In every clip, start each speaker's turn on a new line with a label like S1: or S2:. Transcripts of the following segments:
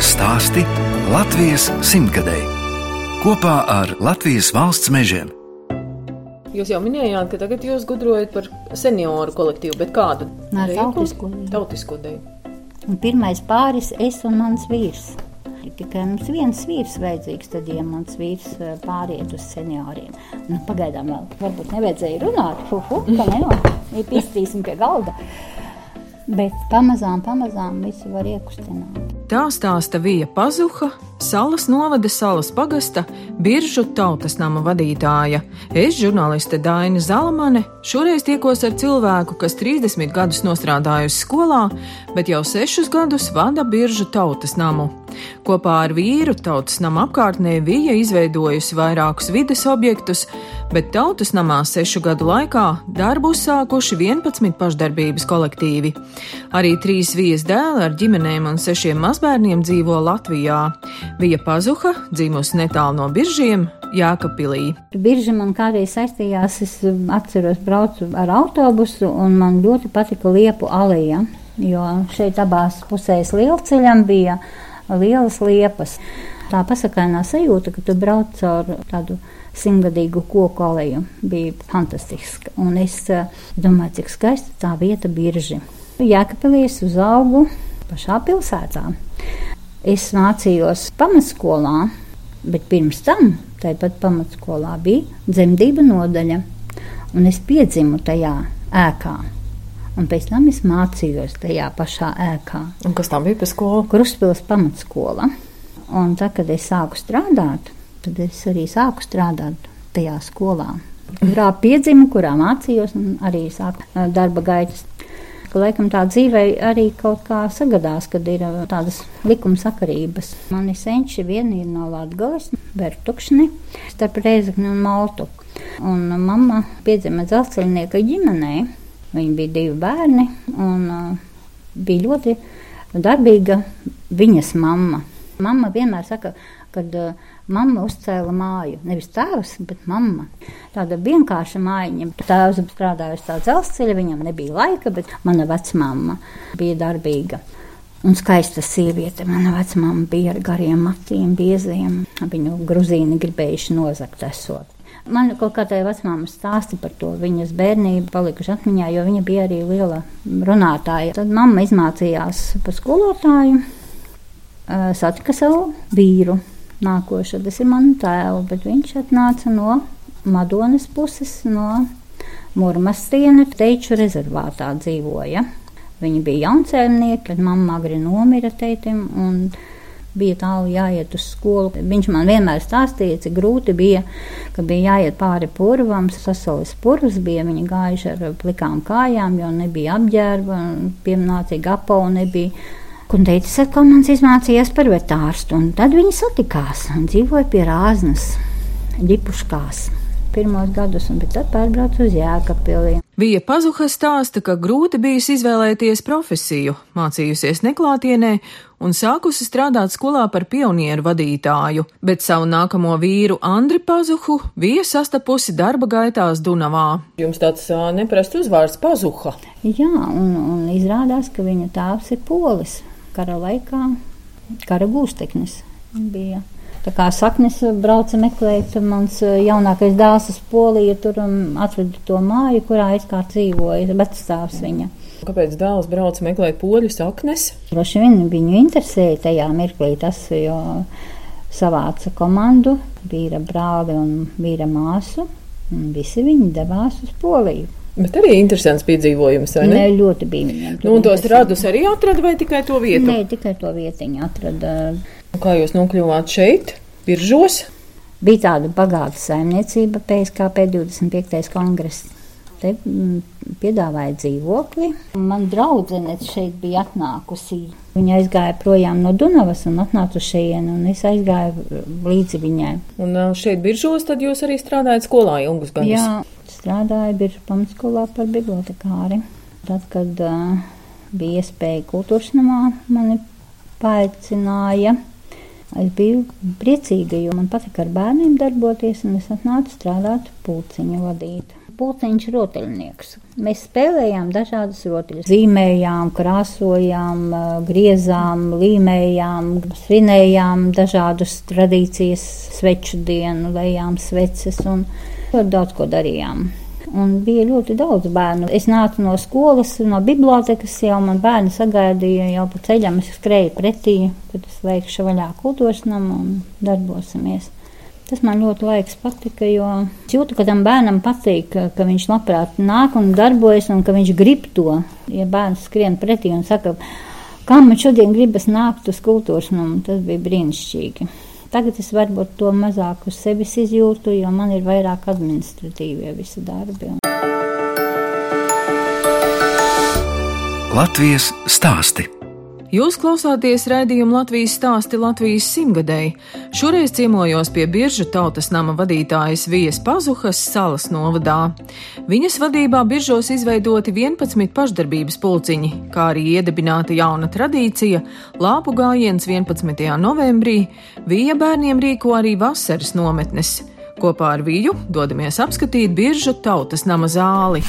S1: Latvijas stāsti Latvijas simtgadēji kopā ar Latvijas valsts mežiem.
S2: Jūs jau minējāt, ka tagad jūs gudrojat par senioru kolektīvu, bet kādu?
S3: Nē, tautisko.
S2: Tautisko deju.
S3: Un pirmais pāris es un mans vīrs. Tikai mums viens vīrs vajadzīgs, tad, ja mans vīrs eh, pāriet uz senioriem. Nu, pagaidām vēl varbūt nevajadzēja runāt, hu, hu, ka ne ir pistīsim pie galda. Bet pamazām, pamazām visu var iekustināt.
S4: Tā stāsta Vija Pazuha, Salas novada Salas pagasta, Biržu tautas nama vadītāja. Es, žurnāliste Daina Zalamane, šoreiz tiekos ar cilvēku, kas 30 gadus nostrādājusi skolā, bet jau 6 gadus vada Biržu tautas namu. Kopā ar vīru tautas nama apkārtnē Vija izveidojusi vairākus vides objektus, bet tautas namā sešu gadu laikā darbu uzsākuši 11 pašdarbības kolektīvi. Arī trīs vijas dēli ar ģimenēm un sešiem mazbērniem dzīvo Latvijā. Vija Pazuha dzīvojusi netālu no biržiem. Jākapilī.
S3: Birža man kādreiz saistījās, es um, atceros, braucu ar autobusu, un man ļoti patika liepu aleja, jo šeit abās pusēs lielceļam bija lielas liepas. Tā pasakainā sajūta, ka tu brauc caur tādu simtgadīgu koku aleju, bija fantastiska. Un es eh, domāju, cik skaista tā vieta birži. Jēkabelī es uzaugu pašā pilsētā. Es mācījos pamatskolā, bet pirms tam tāpat pamatskolā bija dzemdību nodaļa, un es piedzimu tajā ēkā. Un pēc tam es mācījos tajā pašā ēkā.
S2: Un kas tam bija pa skolu?
S3: Kruspils pamatskola. Un tad, kad es sāku strādāt, tad es arī sāku strādāt tajā skolā, kurā piedzimu, kurā mācījos un arī sāku darba gaitas. Ka, laikam tā dzīvē arī kaut kā sagadās, kad ir tādas likuma sakarības. Mani senči vieni ir no Latgales, Bertukšni, starp Reizekni un Maltu. Un mamma piedzima dzelzceļnieka ģimenē. Viņi bija divi bērni un uh, bija ļoti darbīga viņas mamma. Mamma vienmēr saka, ka uh, mamma uzcēla māju. Nevis tēvs, bet mamma. Tāda vienkārša mājiņa. Tēvs strādāja uz tā dzelzceļa, viņam nebija laika, bet mana vecmāma bija darbīga. Un skaista sieviete. Mana vecmāma bija ar gariem matiem, bieziem. Viņu gruzīni gribējuši nozagt esot. Man kaut kā tāda vecmāma stāsta par to viņas bērnību, palikuši atmiņā, jo viņa bija arī liela runātāja. Tad mamma izmācījās par skolotāju, eh, satika savu vīru nākošo. Tas ir mans tēvs, bet viņš atnāca no Madonas puses, no Murmastiena teiču rezervātā dzīvoja. Viņi bija jauncēlnieki, kad mamma agri nomira teitim. un bija tālu jāiet uz skolu. Viņš man vienmēr stāstīja, cik grūti bija, ka bija jāiet pāri purvam, sasalis purvs, bija viņi gājuši ar plikām kājām, jo nebija apģērba, piemnācīga apava nebija. Un teica, ka mans izmācījās par vetārstu, un tad viņi satikās un dzīvoja pie rāznas, ģipuškās. Pirmos gadus, un tad pārbraucu uz Jēkabili.
S4: Vija Pazuha stāsta, ka grūti bijusi izvēlēties profesiju, mācījusies neklātienē un sākusi strādāt skolā par pionieru vadītāju, bet savu nākamo vīru Andri Pazuhu bija sastapusi darba gaitās Dunavā.
S2: Jums tāds ā, neparasts uzvārds Pazuha.
S3: Jā, un, un izrādās, ka viņa tēvs ir polis. Kara laikā kara gūsteknis bija. Tā kā saknes brauca meklēt, mans eh, jaunākais dēls uz Poliju tur um, atveda to māju, kurā es kā dzīvoju, vecstāvs viņa.
S2: Kāpēc dēls brauc meklēt poļu saknes?
S3: Droši vien viņu interesēja tajā mirklī tas, jo savāca komandu, vīra brāli un vīra māsu, un visi viņi devās uz Poliju.
S2: Bet arī interesants piedzīvojums, ne?
S3: Nē, ļoti bija
S2: Nu, tos radus arī atrada vai tikai to vietu?
S3: Nē, tikai to vietiņu atrada.
S2: Un Kā jūs nokļuvāt šeit, Biržos?
S3: Bija tāda bagāta saimniecība, PSKP 25. kongress. Te mm, piedāvāja dzīvokli. Man draudzene šeit bija atnākusi. Viņa aizgāja projām no Dunavas un atnāca uz šejienu, un es aizgāju līdzi viņai.
S2: Un šeit Biržos tad jūs arī strādājat skolā ilgus gadus?
S3: Jā, strādāju Biržu pamatskolā par bibliotekāri. Tad, kad uh, bija iespēja kultūras namā mani paaicināja, es biju priecīga, jo man patika ar bērniem darboties, un es atnācu strādāt pulciņu vadīt. pulciņš rotaļnieks. Mēs spēlējām dažādas rotaļas. Zīmējām, krāsojām, griezām, līmējām, svinējām dažādus tradīcijas, sveču dienu, lejām sveces un ļoti daudz ko darījām. Un bija ļoti daudz bērnu. Es nācu no skolas, no bibliotekas, jau man bērni sagaidīja, jau pa ceļam es skrēju pretī, kad es veikšu vaļā kultūras namu un darbosimies. Tas man ļoti laiks patika, jo es jūtu, ka tam bērnam patīk, ka viņš labprāt nāk un darbojas, un ka viņš grib to. Ja bērns skrien pretī un saka, kā man šodien gribas nākt uz kultūras namu, tas bija brīnišķīgi. Tagad es varbūt to mazāk uz sevis izjūtu, jo man ir vairāk administratīvie visi darbi.
S1: Latvijas stāsti.
S4: Jūs klausāties raidījuma Latvijas stāsti Latvijas simtgadēji. Šoreiz ciemojos pie Biržu tautas nama vadītājas Vijas Pazuhas salas novadā. Viņas vadībā Biržos izveidoti 11 pašdarbības pulciņi, kā arī iedibināta jauna tradīcija - lāpu gājiens 11. novembrī. Vija bērniem rīko arī vasaras nometnes. Kopā ar Viju dodamies apskatīt Biržu tautas nama zāli.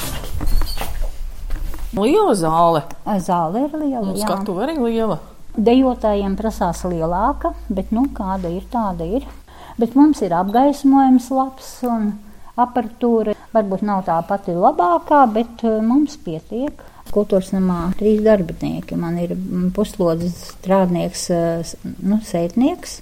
S2: Liela zāle.
S3: Zāle ir liela.
S2: Nu, skatu arī liela.
S3: Dejotājiem prasās lielāka, bet nu, kāda ir, tāda ir. Bet mums ir apgaismojums labs un aparatūra. Varbūt nav tā pati labākā, bet eh, mums pietiek. Kultūras namā trīs darbinieki. Man ir mm, puslodes strādnieks, eh, nu, sētnieks,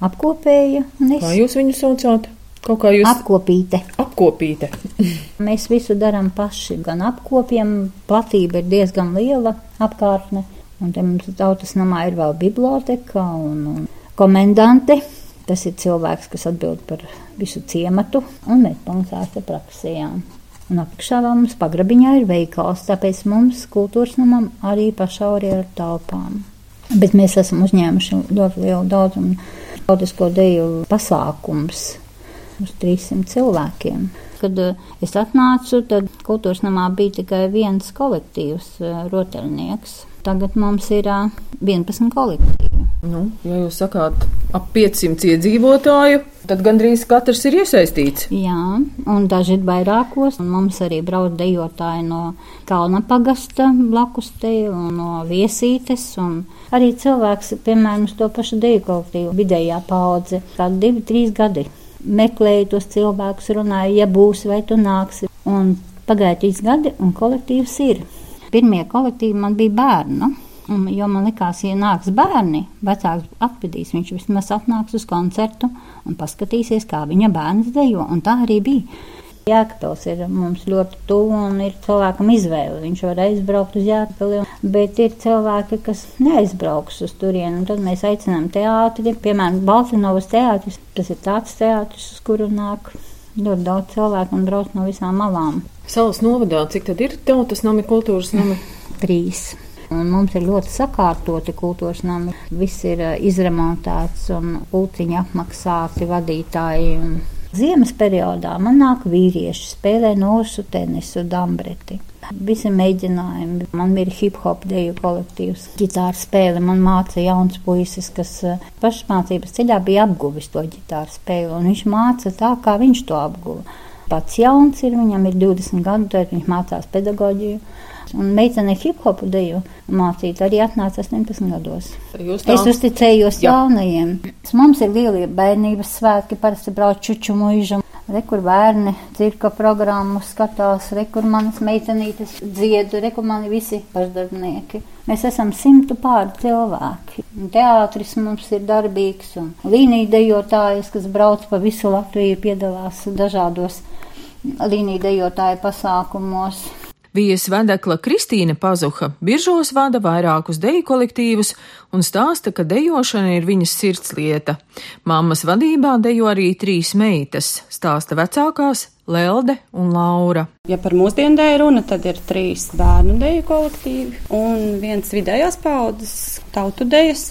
S3: apkopēja es
S2: Kā jūs viņu saucāt? Kaut kā jūs
S3: apkopīte.
S2: apkopīte.
S3: Mēs visu darām paši. Gan apkopjam, platība ir diezgan liela apkārtne. Un te mums tautas namā ir vēl biblioteka un, un komendante. Tas ir cilvēks, kas atbild par visu ciematu un medpunktāte praksējām. Un apakšā vēl mums pagrabiņā ir veikals, tāpēc mums kultūras namam arī pašauri ir telpām. Bet mēs esam uzņēmuši ļoti lielu daudzumu tautisko deju pasākums uz 300 cilvēkiem. Kad eh, es atnācu, tad kultūras namā bija tikai viens kolektīvs, eh, rotaļnieks. Tagad mums ir eh, 11 kolektīvi.
S2: Nu, ja jūs sakāt ap 500 iedzīvotāju, tad gandrīz katrs ir iesaistīts.
S3: Jā, un daži ir vairākos. Mums arī brauc dejotāji no Kalna pagasta blakus te un no viesītes. Un arī cilvēks, piemēram, uz to pašu deju kolektīvu vidējā paudze, kā divi, trīs gadi. Meklēju tos cilvēkus, runāju, ja būs vai tu nāksi. Un pagāja trīs gadi, un kolektīvs ir. Pirmie kolektīvi man bija bērnu. Un, jo man likās, ja nāks bērni, vecāks atvedīs, viņš vismaz atnāks uz koncertu un paskatīsies, kā viņa bērns dejo. Un tā arī bija. Jēkabils ir mums ļoti tuvu un ir cilvēkam izvēle. Viņš var aizbraukt uz Jēkabili, bet ir cilvēki, kas neaizbrauks uz turieni. Un tad mēs aicinām teātri, piemēram, Baltinovas teātris. Tas ir tāds teātris, uz kuru nāk ļoti daudz cilvēku un brauc no visām malām.
S2: Salas novadā, cik tad ir tautas nami, kultūras nami?
S3: Trīs. Un mums ir ļoti sakārtoti kultūras nami. Viss ir uh, izremontēts un pulciņi apmaksāti vadītāji. Un Ziemas periodā man nāk vīrieši, spēlē nošu tenisu, dambreti. Visi mēģinājumi. Man ir hip hop deju kolektīvs, ģitāra spēle. Man māca jauns puisis, kas uh, pašmācības ceļā bija apguvis to ģitāru spēli. Un viņš māca tā, kā viņš to apguva. Pats jauns ir, viņam ir 20 gadu, tad viņš mācās pedagoģiju. Un meitene hip hopu deju mācīt arī atnāca 18 gados. Es uzticējos
S2: Jā.
S3: jaunajiem. Mums ir lielie bērnības svētki, parasti brauc čuču mūžam. Rekur bērni cirka programmu skatās, rekur manas meitenītes dziedu, rekur mani visi pašdarbnieki. Mēs esam simtu pāri cilvēki. Teātris mums ir darbīgs un līnija dejotājas, kas brauc pa visu Latviju, piedalās dažādos līnija dejotāju pasākumos.
S4: Vijas vedekla Kristīna Pazuha biržos vada vairākus deju kolektīvus un stāsta, ka dejošana ir viņas sirdslieta. Mammas vadībā dejo arī trīs meitas, stāsta vecākās Lelde un Laura.
S5: Ja par mūsdienu dēļ runa, tad ir trīs bērnu dēļu kolektīvi un viens vidējās paudzes tautu dēļas.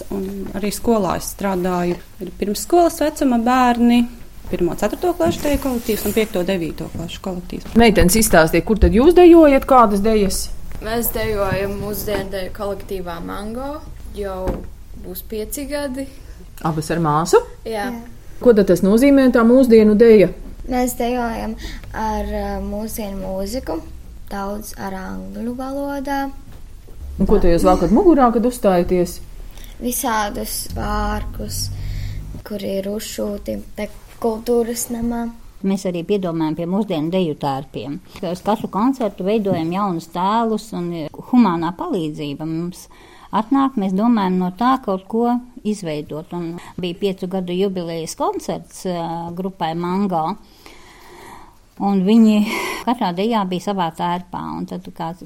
S5: Arī skolā es strādāju. Ir pirmsskolas vecuma bērni, 1, 4 klases dēļu kolektīvs un 5, 9 klases kolektīvs.
S2: Meitenes izstāstīja, kur tad jūs dejojat, kādas dejas?
S6: Mēs dejojam mūsdienu deju kolektīvā Mango. Jau būs pieci gadi.
S2: Abas ar māsu.
S6: Jā.
S2: Ko tad tas nozīmē tā mūsdienu deja?
S7: Mēs dejojam ar uh, mūzienu mūziku, daudz ar angļu valodā,
S2: Un ko tu jūs valkat mugurā, kad uzstājaties?
S7: visādus vārkus, kuri ir uzšūti te kultūras namā.
S3: Mēs arī piedomājam pie mūsdienu deju tērpiem. Uz katru koncertu veidojam jaunus tēlus un humānā palīdzība mums atnāk. Mēs domājam no tā kaut ko izveidot. Un bija piecu gadu jubilejas koncerts uh, grupai Mango. Un viņi katrā dejā bija savā tērpā. Tad kāds,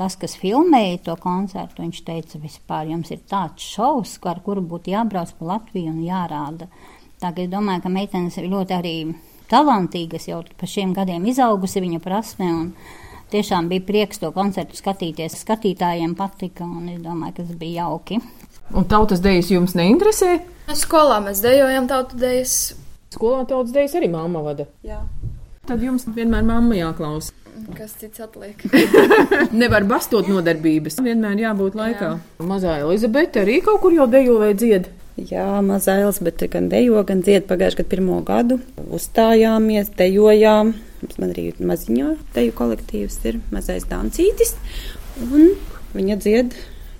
S3: tas, kas filmēja to koncertu, viņš teica, vispār jums ir tāds šovs, ar kuru būtu jābrauc pa Latviju un jārāda. Tā kā es domāju, ka meitenes ir ļoti arī talantīgas, jau pa šiem gadiem izaugusi viņa prasme. Un, Tiešām bija prieks to koncertu skatīties. Skatītājiem patika, un es domāju, ka tas bija jauki.
S2: Un tautas dejas jums neinteresē?
S6: Skolā mēs dejojam tautu dejas.
S2: Skolā tautas dejas arī mamma vada.
S6: Jā.
S2: Tad jums vienmēr mamma jāklausa.
S6: Kas cits atliek?
S2: Nevar bastot nodarbības. Vienmēr jābūt laikā. Jā. Mazā Elizabete arī kaut kur jau dejo vai dzied.
S5: Jā, mazā Elizabete gan dejo, gan dzied pagājušajā gadā pirmo gadu. Uzstājāmies, dejojām. Mums man arī maziņo deju kolektīvs ir mazais Dancītis. Un viņa dzied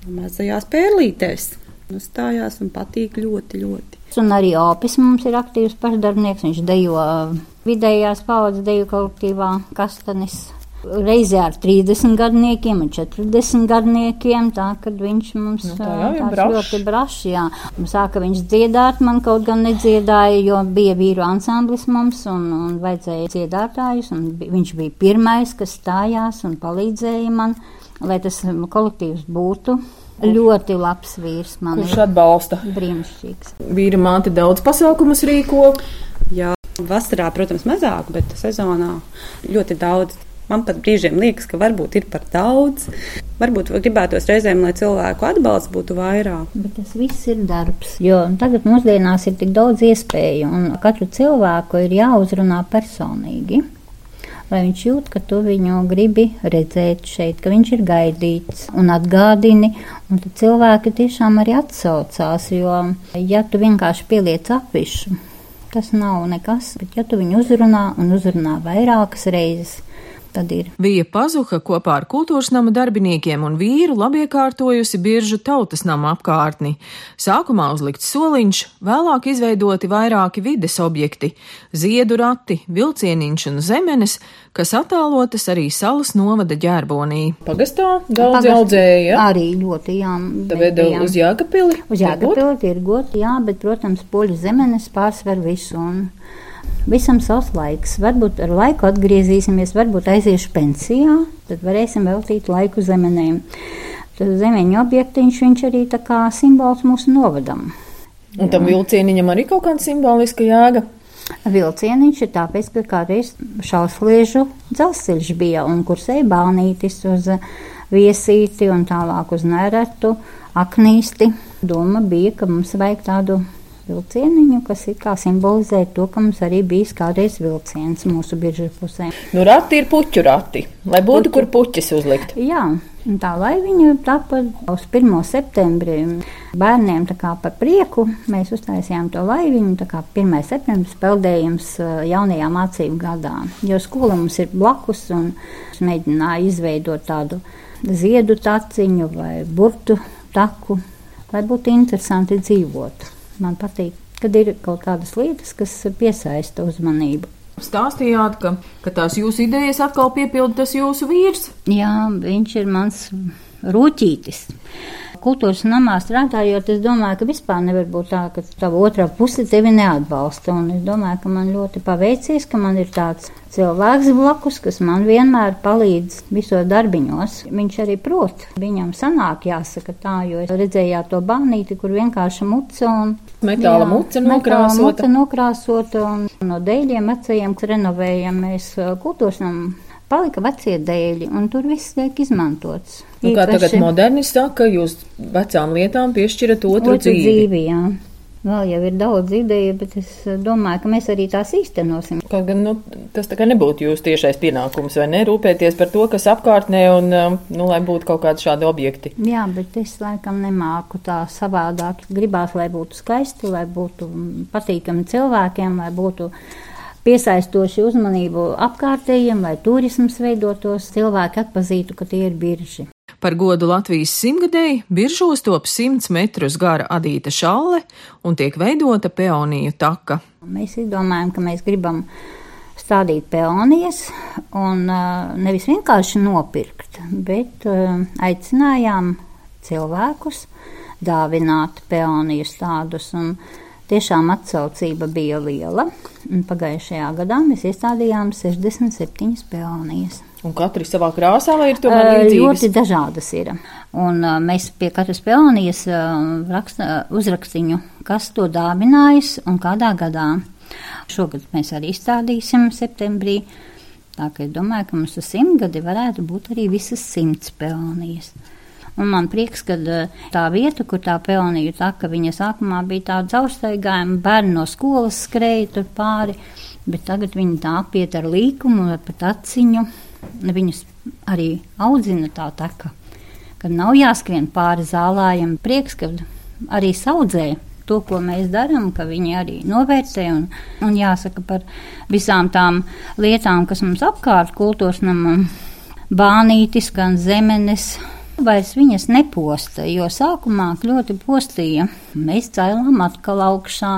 S5: mazajās pērlītēs. Uzstājās un patīk ļoti, ļoti.
S3: Un arī Opis mums ir aktīvs pašdarbnieks. Viņš dejo vidējās paudzes deju kolektīvā Kastanis. Reizē ar 30 gadniekiem un 40 gadniekiem, tā kad viņš mums
S2: Nu, tā jau ir
S3: tāds
S2: brašs.
S3: ļoti brašs, jā. Un sāka viņš dziedāt, man kaut gan nedziedāja, jo bija vīru ansamblis mums un, un vajadzēja dziedātājus, un viņš bija pirmais, kas stājās un palīdzēja man, lai tas kolektīvs būtu. Ļoti labs vīrs man
S2: Kurš
S3: ir
S2: atbalsta?
S3: brīnišķīgs.
S2: Vīra māte daudz pasākumus rīko.
S5: Jā, vasarā, protams, mazāk, bet sezonā ļoti daudz. Man pat brīžiem liekas, ka varbūt ir par daudz. Varbūt gribētos reizēm, lai cilvēku atbalsts būtu vairāk.
S3: Bet tas viss ir darbs. Jo tagad mūsdienās ir tik daudz iespēju, un katru cilvēku ir jāuzrunā personīgi. Lai viņš jūt, ka tu viņu gribi redzēt šeit, ka viņš ir gaidīts un atgādini. Un tad cilvēki tiešām arī atsaucās, jo ja tu vienkārši pieliec apišu, tas nav nekas. Bet ja tu viņu uzrunā un uzrunā vairākas reizes, tad ir
S4: Vija Pazuha kopā ar kultūras nama darbiniekiem un vīru labiekārtojusi biržu tautas nama apkārtni. Sākumā uzlikts soliņš, vēlāk izveidoti vairāki vides objekti - ziedu rati, vilcieniņš un zemenes, kas attēlotas arī salas novada ģērbonī.
S2: Pagastā daudz
S3: Pagast-
S2: audzēja. Ja?
S3: arī ļoti jā. Bijām-
S2: uz Jākapili.
S3: Uz Jāgapili tirgot, jā, bet, protams, poļu zemenes pārsver visu. Un visam savs laiks. Varbūt ar laiku atgriezīsimies, varbūt aiziešu pensijā, tad varēsim veltīt laiku zemenēm. Tas zemeņu objektiņš, viņš arī tā kā simbols mūsu novadam.
S2: Un tam vilcieniņam arī kaut kāda simboliska jēga.
S3: Vilcieniņš ir tāpēc, ka kādreiz šausliežu dzelzceļš bija un kursēja bānītis uz viesīti un tālāk uz neretu, aknīsti. Doma bija, ka mums vajag tādu vilcieniņu, kas ir kā simbolizē to, ka mums arī bijis kādreiz vilciens mūsu biržas pusē.
S2: Nu, rati ir puķu rati, lai būtu kur puķis uzlikt.
S3: Jā, tā lai viņu tāpat uz 1. septembri bērniem par prieku mēs uztaisījām to laiviņu, tā kā 1. septembris peldējums uh, jaunajā mācību gadā. Jo skola mums ir blakus un es mēģināju izveidot tādu ziedu taciņu vai burtu taku, lai būtu interesanti dzīvot. Man patīk, kad ir kaut kādas lietas, kas piesaista uzmanību.
S2: Stāstījāt, ka, ka tās jūsu idejas atkal piepilda tas jūsu vīrs.
S3: Jā, viņš ir mans rūtītis. Kultūras namā strādājot, es domāju, ka vispār nevar būt tā, ka tava otrā puse tevi neatbalsta. Un es domāju, ka man ļoti paveicies, ka man ir tāds cilvēks blakus, kas man vienmēr palīdz visos darbiņos. Viņš arī prot. Viņam sanāk jāsaka tā, jo es redzēju to bānīti, kur vienkārši muca un
S2: Metāla muca
S3: metāla
S2: nokrāsota.
S3: muca nokrāsota un no dēļiem kas renovējam mēs kultūras namu. Palika vecie dēļi, un tur viss tiek izmantots.
S2: Nu, kā tagad moderni saka, jūs vecām lietām piešķirat otru,
S3: otru
S2: dzīvi.
S3: dzīvi. Jā. Vēl jau ir daudz ideju, bet es uh, domāju, ka mēs arī tās īstenosim.
S2: Kaut gan nu, tas tā kā nebūtu jūsu tiešais pienākums, vai ne? Rūpēties par to, kas apkārtnē un, um, nu, lai būtu kaut kādi šādi objekti.
S3: Jā, bet es laikam nemāku tā savādāk. Gribās, lai būtu skaisti, lai būtu patīkami cilvēkiem, lai būtu piesaistoši uzmanību apkārtējiem, lai turisms veidotos, cilvēki atpazītu, ka tie ir birži.
S4: Par godu Latvijas simtgadēji biržos top 100 metrus gara adīta šalle un tiek veidota peoniju taka.
S3: Mēs izdomājam, ka mēs gribam stādīt peonijas un uh, nevis vienkārši nopirkt, bet uh, aicinājām cilvēkus dāvināt peonijas tādus. Un, Tiešām atsaucība bija liela. Pagājušajā gadā mēs iestādījām 67 peonijas.
S2: Un katra ir savā krāsā, vai ir tomēr līdzīgas?
S3: Ļoti dažādas ir. Un mēs pie katras peonijas raksta, uzrakstiņu, kas to dāvinājis un kādā gadā. Šogad mēs arī izstādīsim septembrī. Tā kā es domāju, ka mums uz simtgadi varētu būt arī visas simts peonijas. Un man prieks, ka tā vieta, kur tā peonija taka, viņa sākumā bija tāda caurstaigājuma, bērni no skolas skrēja tur pāri, bet tagad viņi tā apiet ar līkumu, pat aciņu. Viņus arī audzina tā taka, kad nav jāskrien pāri zālājiem. Prieks, ka arī saudzē to, ko mēs darām, ka viņi arī novērtē un, un jāsaka par visām tām lietām, kas mums apkārt kultūras namam, bānītis, gan zemenes, Vairs viņas neposta, jo sākumā ļoti postīja. Mēs cēlām atkal augšā.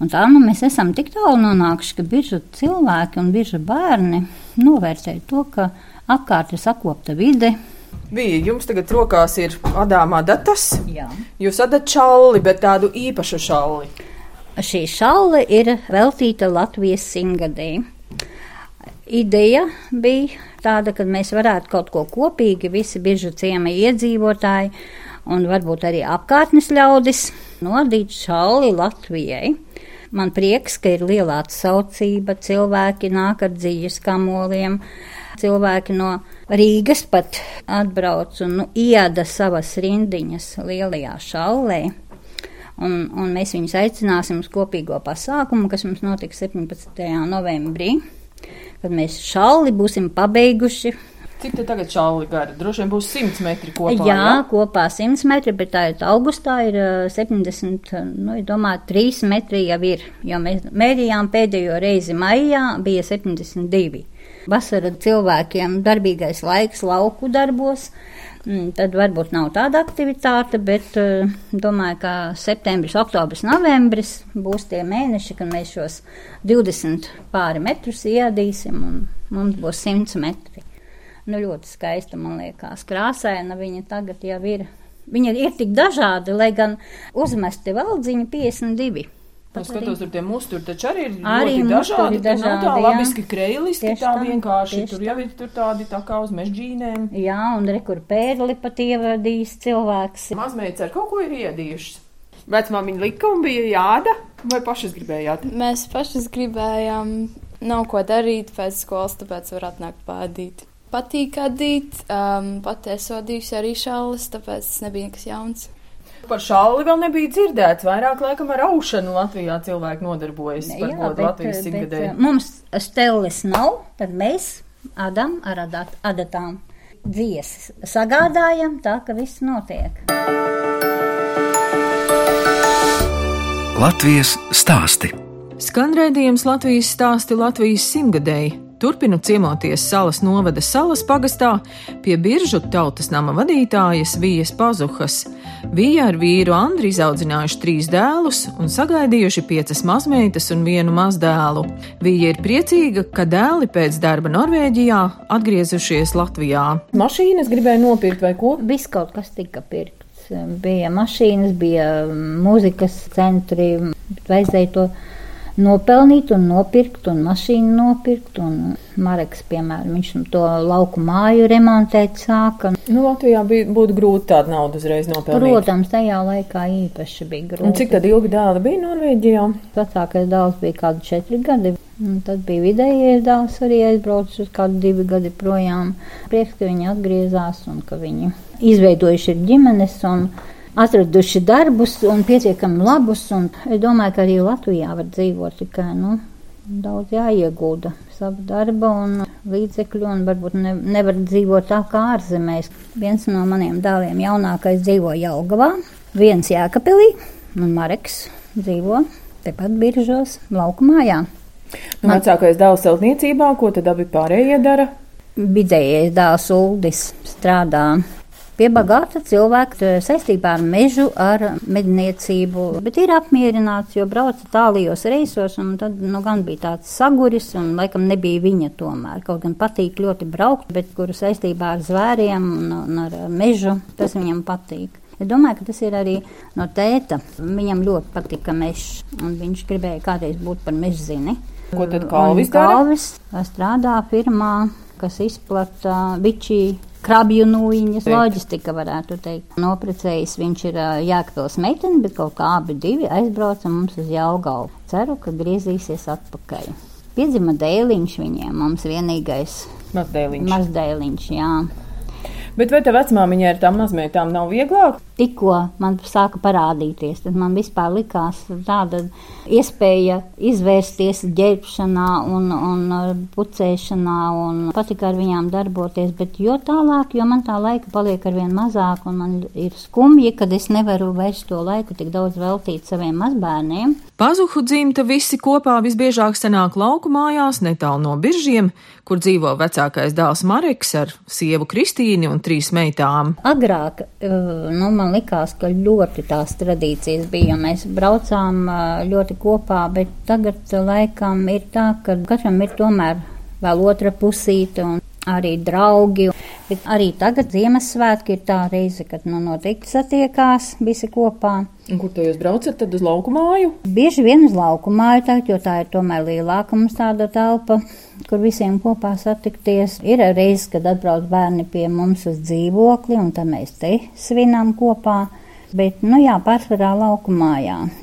S3: Un tā nu mēs esam tik tālu nonākuši, ka biržu cilvēki un biržu bērni novērtē to, ka apkārt ir sakopta vide.
S2: Bija, jums tagad rokās ir adāmā datas.
S3: Jā.
S2: Jūs adat šalli, bet tādu īpašu šalli.
S3: Šī šalle ir veltīta Latvijas simtgadē. Ideja bija tāda, ka mēs varētu kaut ko kopīgi, visi biržu ciemi iedzīvotāji un varbūt arī apkārtnes ļaudis nodīt šalli Latvijai. Man prieks, ka ir liela atsaucība, cilvēki nāk ar dzīves kamoliem, cilvēki no Rīgas pat atbrauc un nu, ieda savas rindiņas lielajā šallē. Un, un mēs viņus aicināsim uz kopīgo pasākumu, kas mums notiks 17. novembrī kad mēs šalli būsim pabeiguši.
S2: Cik tā tagad šāli gara? Droši vien būs 100 metri kopā.
S3: Jā, jā? kopā 100 metri, bet tā ir augustā ir 70, nu, es domāju, 3 metri jau ir, jo mēs mērījām pēdējo reizi maijā bija 72. Vasara cilvēkiem darbīgais laiks lauku darbos, tad varbūt nav tāda aktivitāte, bet uh, domāju, ka septembris, oktobris, novembris būs tie mēneši, kad mēs šos 20 pāri metrus iedīsim un mums būs 100 metri. Nu, ļoti skaista, man liekas, krāsaina viņa tagad jau ir. Viņa ir tik dažāda, lai gan uzmesti valdziņu 52.
S2: Es skatos, tur tie musturi taču arī ir
S3: arī
S2: ļoti dažādi.
S3: dažādi
S2: Nav tā labiski kreiliski, tā
S3: tā,
S2: vienkārši.
S3: tieši
S2: Tur jau ir tur tādi tā kā uz mežģīnēm.
S3: Jā, un rekur pērli pat ievadījis cilvēks.
S2: Mazmeitas ar kaut ko ir iedījušas. Vecmāmiņa lika un bija jāda, vai pašas gribējāt?
S6: Mēs pašas gribējām, nav ko darīt pēc skolas, tāpēc var atnākt pādīt. Patīk adīt, um, pat es vadījusi arī šallis, tāpēc tas nebija nekas jauns.
S2: Par šāli vēl nebija dzirdēts. Vairāk laikam ar aušanu Latvijā cilvēki nodarbojas par godu Latvijas simtgadē.
S3: eh, mums stelles nav, tad mēs adam ar adat, adatām dziesas sagādājam tā, ka viss notiek.
S1: Latvijas stāsti.
S4: Skan raidījums Latvijas stāsti Latvijas simtgadēji. Turpinu ciemoties salas novada salas pagastā pie biržu tautas nama vadītājas Vijas Pazuhas. Vija ar vīru Andri izaudzinājuši trīs dēlus un sagaidījuši piecas mazmeitas un vienu mazdēlu. Vija ir priecīga, ka dēli pēc darba Norvēģijā atgriezušies Latvijā.
S2: Mašīnas gribēja nopirkt vai ko?
S3: Viss kaut kas tika pirkts. Bija mašīnas, bija mūzikas centri, vajadzēja to nopelnīt un nopirkt, un mašīnu nopirkt. Un Mareks, piemēram, viņš to lauku māju remontēt sāka.
S2: Nu, Latvijā bija, būtu grūti tādu naudu uzreiz nopelnīt.
S3: Protams, tajā laikā īpaši bija grūti.
S2: Un cik tad ilgi dēli bija Norvēģijā?
S3: Vecākais dēls bija kādi četri gadi. Un tad bija vidējais dēls arī aizbraucis uz kādu divu gadu projām. Prieks, ka viņi atgriezās un ka viņi izveidojuši ir ģimenes un atraduši darbus un pietiekami labus. Un es domāju, ka arī Latvijā var dzīvot tikai nu, daudz jāiegūda savu darbu un līdzekļu, un varbūt ne, nevar dzīvot tā kā ārzemēs. Viens no maniem dēliem jaunākais dzīvo Jelgavā, viens Jēkabilī, un Mareks dzīvo tepat biržos lauku mājā.
S2: Nu, Man... Vecākais dēls celtniecībā, ko tad abi pārējie dara?
S3: Vidējais dēls Uldis strādā pie bagāta cilvēka saistībā ar mežu, ar medniecību, bet ir apmierināts, jo brauca tālajos reisos, un tad nu, gan bija tāds saguris, un laikam nebija viņa tomēr. Kaut gan patīk ļoti braukt, bet kuru saistībā ar zvēriem un, un ar mežu, tas viņam patīk. Es domāju, ka tas ir arī no tēta. Viņam ļoti patika mežs, un viņš gribēja kādreiz būt par mežzini.
S2: Ko tad Kalvis dara?
S3: Kalvis strādā firmā, kas izplata bičī krabju nūjiņas loģistika, varētu teikt. Noprecējis viņš ir Jākpils meitene, bet kaut kā abi divi aizbrauca mums uz Jelgavu. Ceru, ka griezīsies atpakaļ. Piedzima dēliņš viņiem, mums vienīgais.
S2: Mazdēliņš.
S3: Mazdēliņš, jā.
S2: Bet vai tev vecmāmiņai ar tām mazmeitām nav vieglāk?
S3: Tikko man sāka parādīties, tad man vispār likās tāda iespēja izvērsties ģērbšanā un, un pucēšanā un patika ar viņām darboties, bet jo tālāk, jo man tā laika paliek arvien mazāk un man ir skumji, kad es nevaru vairs to laiku tik daudz veltīt saviem mazbērniem.
S4: Pazuhu dzimta visi kopā visbiežāk sanāk lauku mājās netālu no biržiem, kur dzīvo vecākais dēls Mareks ar sievu Kristīni un trīs meitām.
S3: Agrāk eh, nu, man likās, ka ļoti tās tradīcijas bija, jo mēs braucām ļoti kopā, bet tagad laikam ir tā, ka katram ir tomēr vēl otra pusīte un arī draugi. Bet arī tagad Ziemassvētki ir tā reize, kad nu noteikti satiekās visi kopā.
S2: Un kur jūs braucat tad uz lauku māju?
S3: Bieži vien uz lauku māju, tā, jo tā ir tomēr lielāka mums tāda telpa, kur visiem kopā satikties. Ir reizes, kad atbrauc bērni pie mums uz dzīvokli, un tad mēs te svinam kopā. Bet, nu jā, pārsvarā laukumā,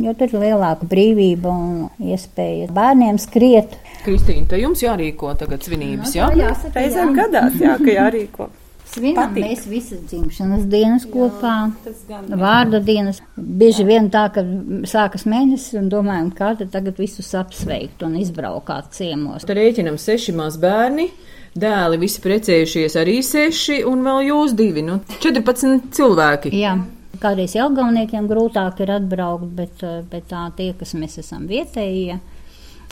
S3: jo tur ir lielāka brīvība un iespēja bērniem skriet.
S2: Kristīna, te jums jārīko tagad svinības, jā?
S5: Jā, reizēm gadās, jā, ka jārīko.
S3: Svinam Patīk. mēs visas dzimšanas dienas kopā, jā, vārda dienas. Bieži vien tā, ka sākas mēnesis un domājam, kā tad tagad visus apsveikt un izbraukāt ciemos.
S2: Tad rēķinam seši maz bērni. Dēli visi precējušies arī seši, un vēl jūs divi, nu, 14 cilvēki.
S3: Jā. Kādreiz Jelgauniekiem grūtāk ir atbraukt, bet, eh, bet tā tie, kas mēs esam vietējie.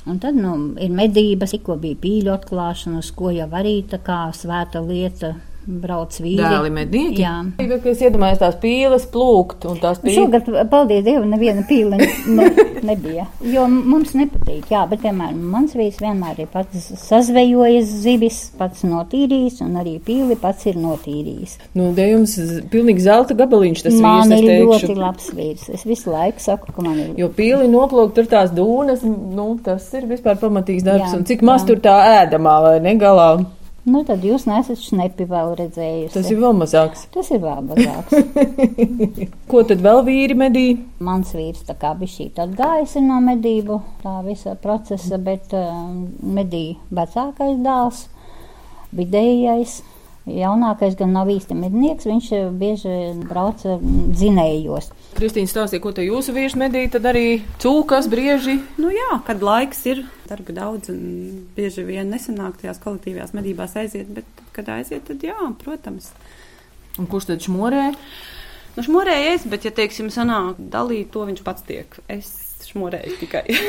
S3: Un tad nu, ir medības, tikko bija pīļu atklāšana, uz ko jau arī tā kā svēta lieta brauc vīri.
S2: Dēli mednieki? Jā. Es iedomājos tās pīles plūkt un tās pīles.
S3: Šogad, paldies Dievam, neviena pīle ne, nebija. Jo mums nepatīk, jā, bet, piemēram, mans vīrs vienmēr ir pats sazvejojis zivis, pats notīrījis un arī pīli pats ir notīrījis.
S2: Nu, te jums pilnīgi zelta gabaliņš tas
S3: man
S2: vīrs,
S3: ir ļoti labs vīrs. Es visu laiku saku, ka man ir.
S2: Jo pīli noplūkt tur tās dūnas, nu, tas ir vispār pamatīgs darbs. Jā, un cik jā. maz tur tā ēdamā vai negalā?
S3: Nu, tad jūs nesat šnepi vēl redzējuši.
S2: Tas ir vēl mazāks.
S3: Tas ir vēl mazāks.
S2: Ko tad vēl vīri medī?
S3: Mans vīrs tā kā bija šī tad gājis no medību tā visa procesa, bet uh, medī vecākais dēls, vidējais. Jaunākais gan nav īsti mednieks, viņš bieži brauca dzinējos.
S2: Kristīna stāstīja, ko te jūsu vīrs medīja, tad arī cūkas, brieži.
S5: Nu jā, kad laiks ir, darba daudz un bieži vien nesanāk tajās kolektīvajās medībās aiziet, bet kad aiziet, tad jā, protams.
S2: Un kurš tad šmorē?
S5: Nu, šmorēju es, bet, ja, teiksim, sanāk dalīt, to viņš pats tiek. Es šmorēju tikai.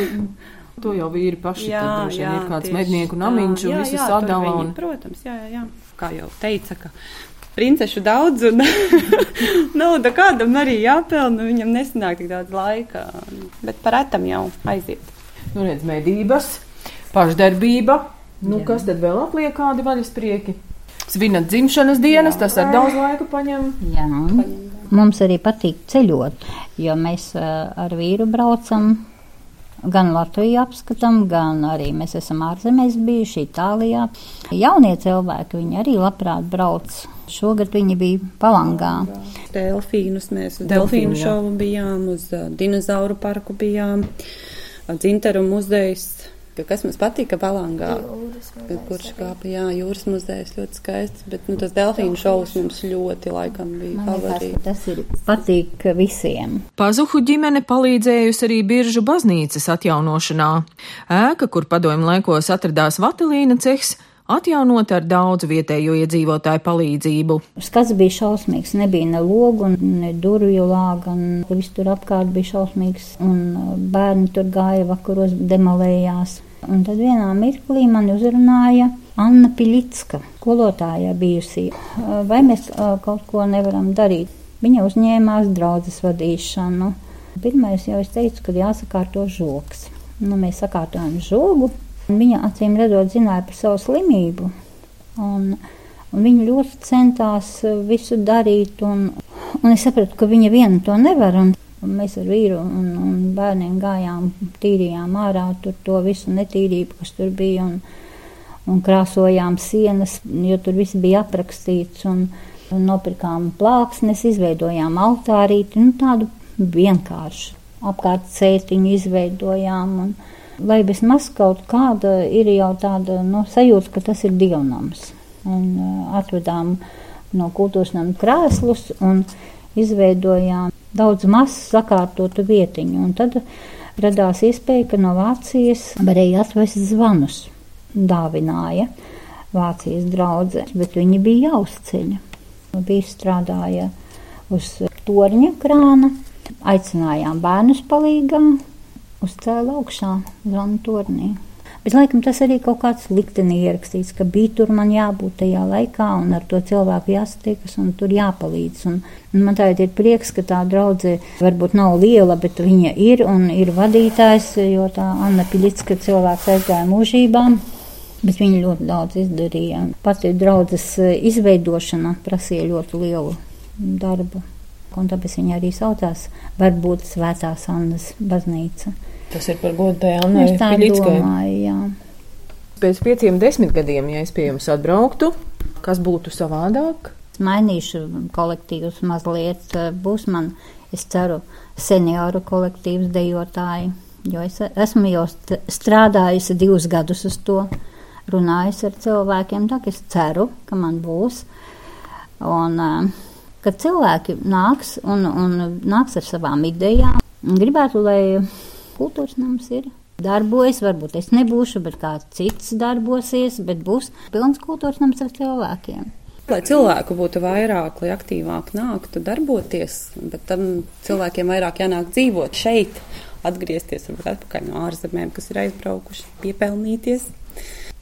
S2: To jau vīri paši jā, tad, jā, ir kāds mednieku namiņš un visu sadala. Un...
S5: Protams, jā, jā, jā. Kā jau teica, ka princešu daudz un nauda kādam arī jāpelna, viņam nesanāk tik daudz laika, bet par etam jau aiziet.
S2: Nu, redz, medības, pašdarbība, nu, jā. kas tad vēl apliek kādi vaļasprieki? Svinat dzimšanas dienas, jā. tas ar daudz laika paņem.
S3: Jā. Mums arī patīk ceļot, jo mēs ar vīru braucam Gan Latviju apskatām, gan arī mēs esam ārzemēs bijuši Itālijā. Jaunie cilvēki, viņi arī labprāt brauc. Šogad viņi bija palangā.
S5: Delfīnus mēs uz delfīnu šovu bijām, uz uh, dinozauru parku bijām, dzinteru muzejs Kas mums patika Balangā, kurš kāpa, jā, jūras muzejs ļoti skaists, bet nu, tas delfīnu šovs mums ļoti laikam bija favorīts.
S3: Tas ir patīk visiem.
S4: Pazuhu ģimene palīdzējusi arī biržu baznīcas atjaunošanā. Ēka, kur padomju laikos atradās Vatelīna cehs, atjaunot ar daudzu vietējo iedzīvotāju palīdzību.
S3: Skats bija šausmīgs, nebija ne logu, ne durvju lāga, un viss tur apkārt bija šausmīgs, un bērni tur gāja vakaros demolējās. Un tad vienā mirklī man uzrunāja Anna Piļitska, skolotāja bijusī. Vai mēs kaut ko nevaram darīt? Viņa uzņēmās draudzes vadīšanu. Pirmais jau es teicu, ka jāsakārto žoks. Nu, mēs sakārtojam žogu. Viņa acīm redzot zināja par savu slimību. Un, un viņa ļoti centās visu darīt. Un, un es sapratu, ka viņa viena to nevar. Un, Un mēs ar vīru un, un bērniem gājām, tīrījām ārā to visu netīrību, kas tur bija, un, un krāsojām sienas, jo tur viss bija aprakstīts. Un, un nopirkām plāksnes, izveidojām altārīti, nu, tādu vienkāršu apkārt cētiņu izveidojām. Un, lai vismaz kaut kāda ir jau tāda nu, sajūta, ka tas ir dievnams. Un uh, atvedām no kultūras nama krēslus un izveidojām daudz mazu sakārtotu vietiņu. Un tad radās iespēja, ka no Vācijas varēja atvest zvanus. Dāvināja Vācijas draudzē, bet viņi bija jāuzceļ. Bija strādāja uz torņa krāna, aicinājām bērnus palīgā, uzcēla augšā zvanu tornī. Bet, laikam, tas arī kaut kāds liktenī ierakstīts, ka bija tur man jābūt tajā laikā un ar to cilvēku jāsatiekas un tur jāpalīdz. Un, un man tagad ir prieks, ka tā draudze varbūt nav liela, bet viņa ir un ir vadītājs, jo tā Anna Piļicka cilvēks aizgāja mūžībām. Bet viņi ļoti daudz izdarīja. Pati draudzes eh, izveidošana prasīja ļoti lielu darbu. Un tāpēc viņa arī saucās varbūt Svētās Annas baznīca.
S2: Tas ir par godu tai Annai
S3: jā.
S2: Pēc pieciem desmit gadiem, ja es pie jums atbrauktu, kas būtu savādāk?
S3: Mainīšu kolektīvus mazliet. Būs man, es ceru, senioru kolektīvs dejotāji, jo es esmu jau strādājusi divus gadus uz to, runājusi ar cilvēkiem, tā ka es ceru, ka man būs. Un, kad cilvēki nāks un, un nāks ar savām idejām, gribētu, lai kultūras nams ir. Darbojas, varbūt es nebūšu, bet kāds cits darbosies, bet būs pilns kultūras nams ar cilvēkiem.
S5: Lai cilvēku būtu vairāk, lai aktīvāk nāktu darboties, bet tam cilvēkiem vairāk jānāk dzīvot šeit, atgriezties varbūt atpakaļ no ārzemēm, kas ir aizbraukuši, piepelnīties.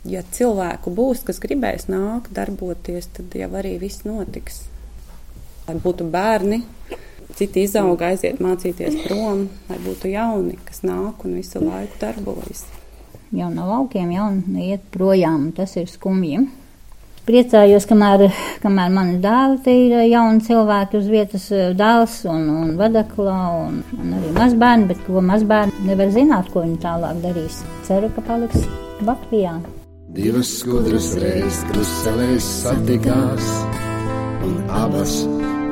S5: Ja cilvēku būs, kas gribēs nākt, darboties, tad jau arī viss notiks. Lai būtu bērni, Citi izauga, aiziet mācīties prom, lai būtu jauni, kas nāk un visu laiku darbojas.
S3: Jau no laukiem, jau iet projām, tas ir skumji. Priecājos, kamēr, kamēr mani dēli ir jauni cilvēki uz vietas, dēls un, un vadakla un, un arī mazbērni, bet ko mazbērni nevar zināt, ko viņi tālāk darīs. Ceru, ka paliks Latvijā.
S8: Divas skudras reizes kruselēs satikās un abas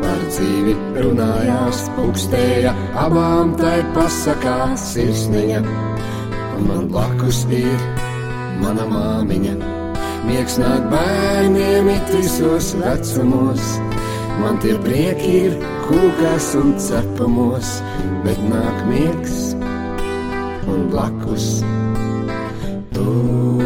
S8: par dzīvi runājās, pukstēja abām tai pasakās sirsniņa. Un man blakus ir mana māmiņa. Miegs nāk bērniem it visos vecumos, man tie prieki ir kūkās un cepamos, bet nāk miegs un blakus tu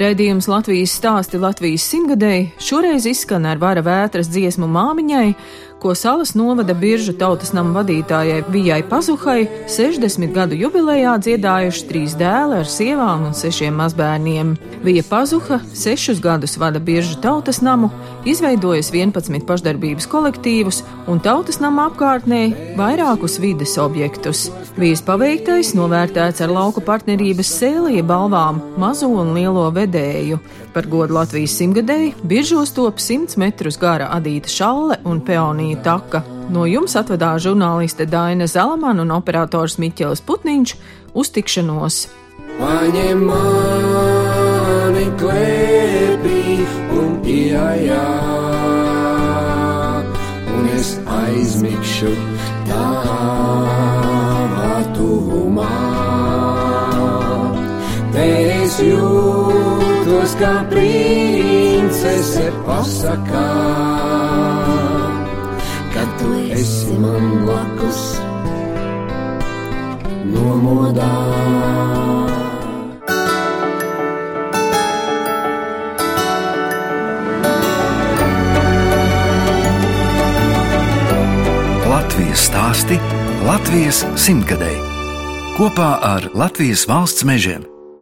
S4: Raidījums Latvijas stāsti Latvijas simtgadēji šoreiz izskan ar vara vētras dziesmu māmiņai, ko salas novada biržu tautas nama vadītājai Vijai Pazuhai 60 gadu jubilejā dziedājuši trīs dēli ar sievām un sešiem mazbērniem. Vija Pazuha sešus gadus vada biržu tautas namu, izveidojis 11 pašdarbības kolektīvus un tautas nama apkārtnē vairākus vides objektus. Vijas paveiktais novērtēts ar lauku partnerības sēlija balvām mazo un lielo vedēju. Par godu Latvijas simtgadēji biržos top 100 metrus gara adīta šalle un peonija Taka. No jums atvedās žurnāliste Daina Zalamana un operators Miķels Putniņš uz tikšanos.
S8: Paņem mani klēpī iejā, un es aizmigšu tavā tuvumā. Es jūtos kā princese pasakā tu esi man blakus, nomodā.
S1: Latvijas stāsti Latvijas simtgadēji. kopā ar Latvijas valsts mežiem.